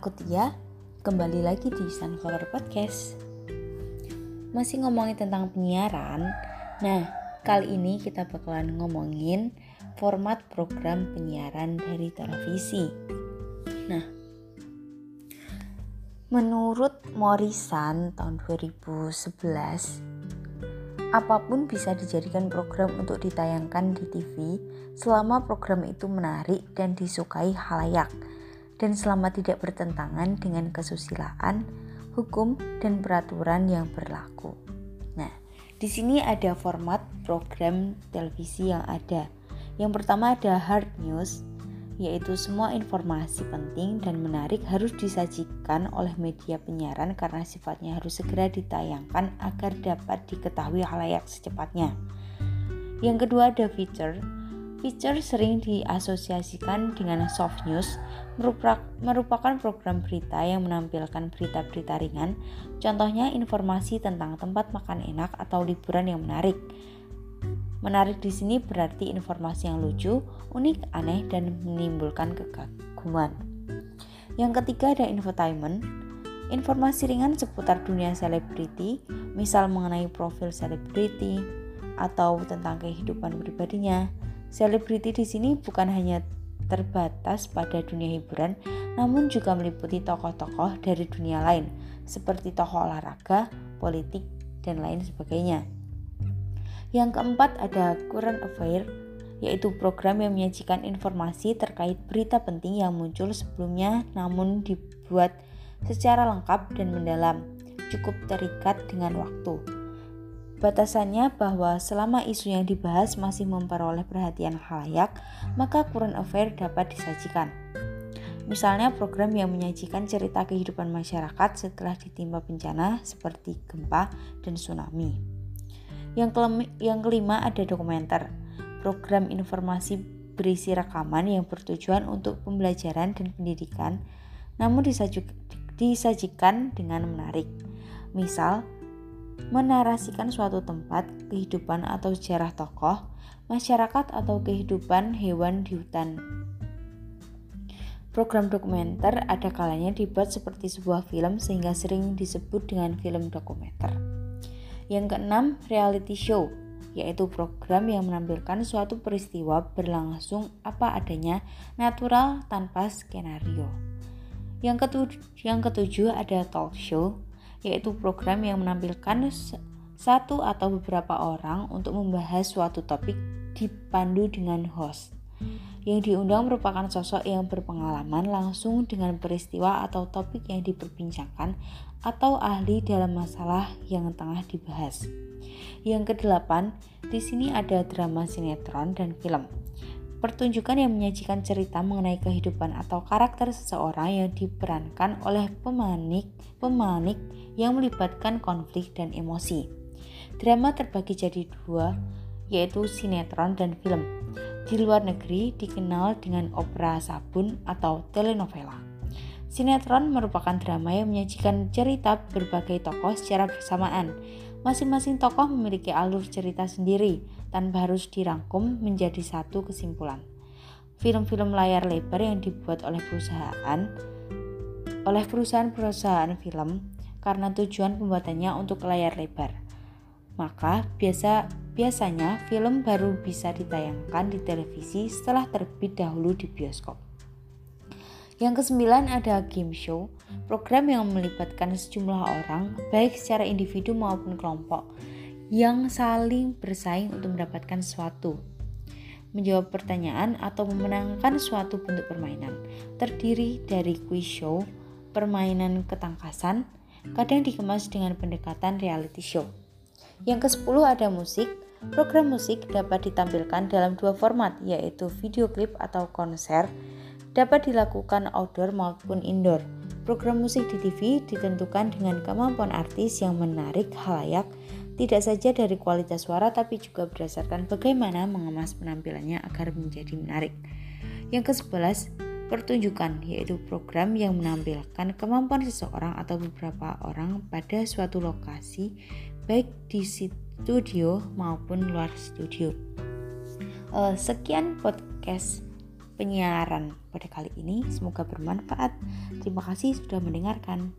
Aku Tia, kembali lagi di Sunflower Podcast. Masih ngomongin tentang penyiaran. Nah, kali ini kita bakalan ngomongin format program penyiaran dari televisi. Nah, menurut Morrison tahun 2011, apa pun bisa dijadikan program untuk ditayangkan di TV selama program itu menarik dan disukai halayak dan selama tidak bertentangan dengan kesusilaan, hukum, dan peraturan yang berlaku. Nah, di sini ada format program televisi yang ada. Yang pertama ada hard news, yaitu semua informasi penting dan menarik harus disajikan oleh media penyiaran karena sifatnya harus segera ditayangkan agar dapat diketahui halayak secepatnya. Yang kedua ada feature, Feature sering diasosiasikan dengan soft news, merupakan program berita yang menampilkan berita-berita ringan, contohnya informasi tentang tempat makan enak atau liburan yang menarik. Menarik di sini berarti informasi yang lucu, unik, aneh, dan menimbulkan kekaguman. Yang ketiga ada infotainment, informasi ringan seputar dunia selebriti, misal mengenai profil selebriti atau tentang kehidupan pribadinya Selebriti di sini bukan hanya terbatas pada dunia hiburan, namun juga meliputi tokoh-tokoh dari dunia lain, seperti tokoh olahraga, politik, dan lain sebagainya. Yang keempat ada current affair, yaitu program yang menyajikan informasi terkait berita penting yang muncul sebelumnya namun dibuat secara lengkap dan mendalam, cukup terikat dengan waktu. Batasannya bahwa selama isu yang dibahas masih memperoleh perhatian halayak, maka current affair dapat disajikan. Misalnya program yang menyajikan cerita kehidupan masyarakat setelah ditimpa bencana seperti gempa dan tsunami. Yang kelima, yang kelima ada dokumenter, program informasi berisi rekaman yang bertujuan untuk pembelajaran dan pendidikan, namun disajikan dengan menarik. Misal, menarasikan suatu tempat, kehidupan atau sejarah tokoh, masyarakat atau kehidupan hewan di hutan. Program dokumenter ada kalanya dibuat seperti sebuah film sehingga sering disebut dengan film dokumenter. Yang keenam, reality show, yaitu program yang menampilkan suatu peristiwa berlangsung apa adanya, natural tanpa skenario. Yang ketujuh, yang ketujuh ada talk show, yaitu program yang menampilkan satu atau beberapa orang untuk membahas suatu topik dipandu dengan host. Yang diundang merupakan sosok yang berpengalaman langsung dengan peristiwa atau topik yang diperbincangkan atau ahli dalam masalah yang tengah dibahas. Yang kedelapan, di sini ada drama sinetron dan film. Pertunjukan yang menyajikan cerita mengenai kehidupan atau karakter seseorang yang diperankan oleh pemanik, pemanik yang melibatkan konflik dan emosi. Drama terbagi jadi dua, yaitu sinetron dan film. Di luar negeri dikenal dengan opera sabun atau telenovela. Sinetron merupakan drama yang menyajikan cerita berbagai tokoh secara bersamaan. Masing-masing tokoh memiliki alur cerita sendiri, tanpa harus dirangkum menjadi satu kesimpulan. Film-film layar lebar yang dibuat oleh perusahaan oleh perusahaan-perusahaan film karena tujuan pembuatannya untuk layar lebar. Maka biasa biasanya film baru bisa ditayangkan di televisi setelah terbit dahulu di bioskop. Yang kesembilan ada game show, program yang melibatkan sejumlah orang, baik secara individu maupun kelompok, yang saling bersaing untuk mendapatkan sesuatu. Menjawab pertanyaan atau memenangkan suatu bentuk permainan terdiri dari quiz show, permainan ketangkasan, kadang dikemas dengan pendekatan reality show. Yang ke-10 ada musik. Program musik dapat ditampilkan dalam dua format, yaitu video klip atau konser, dapat dilakukan outdoor maupun indoor. Program musik di TV ditentukan dengan kemampuan artis yang menarik halayak tidak saja dari kualitas suara tapi juga berdasarkan bagaimana mengemas penampilannya agar menjadi menarik. Yang ke-11, pertunjukan yaitu program yang menampilkan kemampuan seseorang atau beberapa orang pada suatu lokasi baik di studio maupun luar studio. Uh, sekian podcast penyiaran pada kali ini. Semoga bermanfaat. Terima kasih sudah mendengarkan.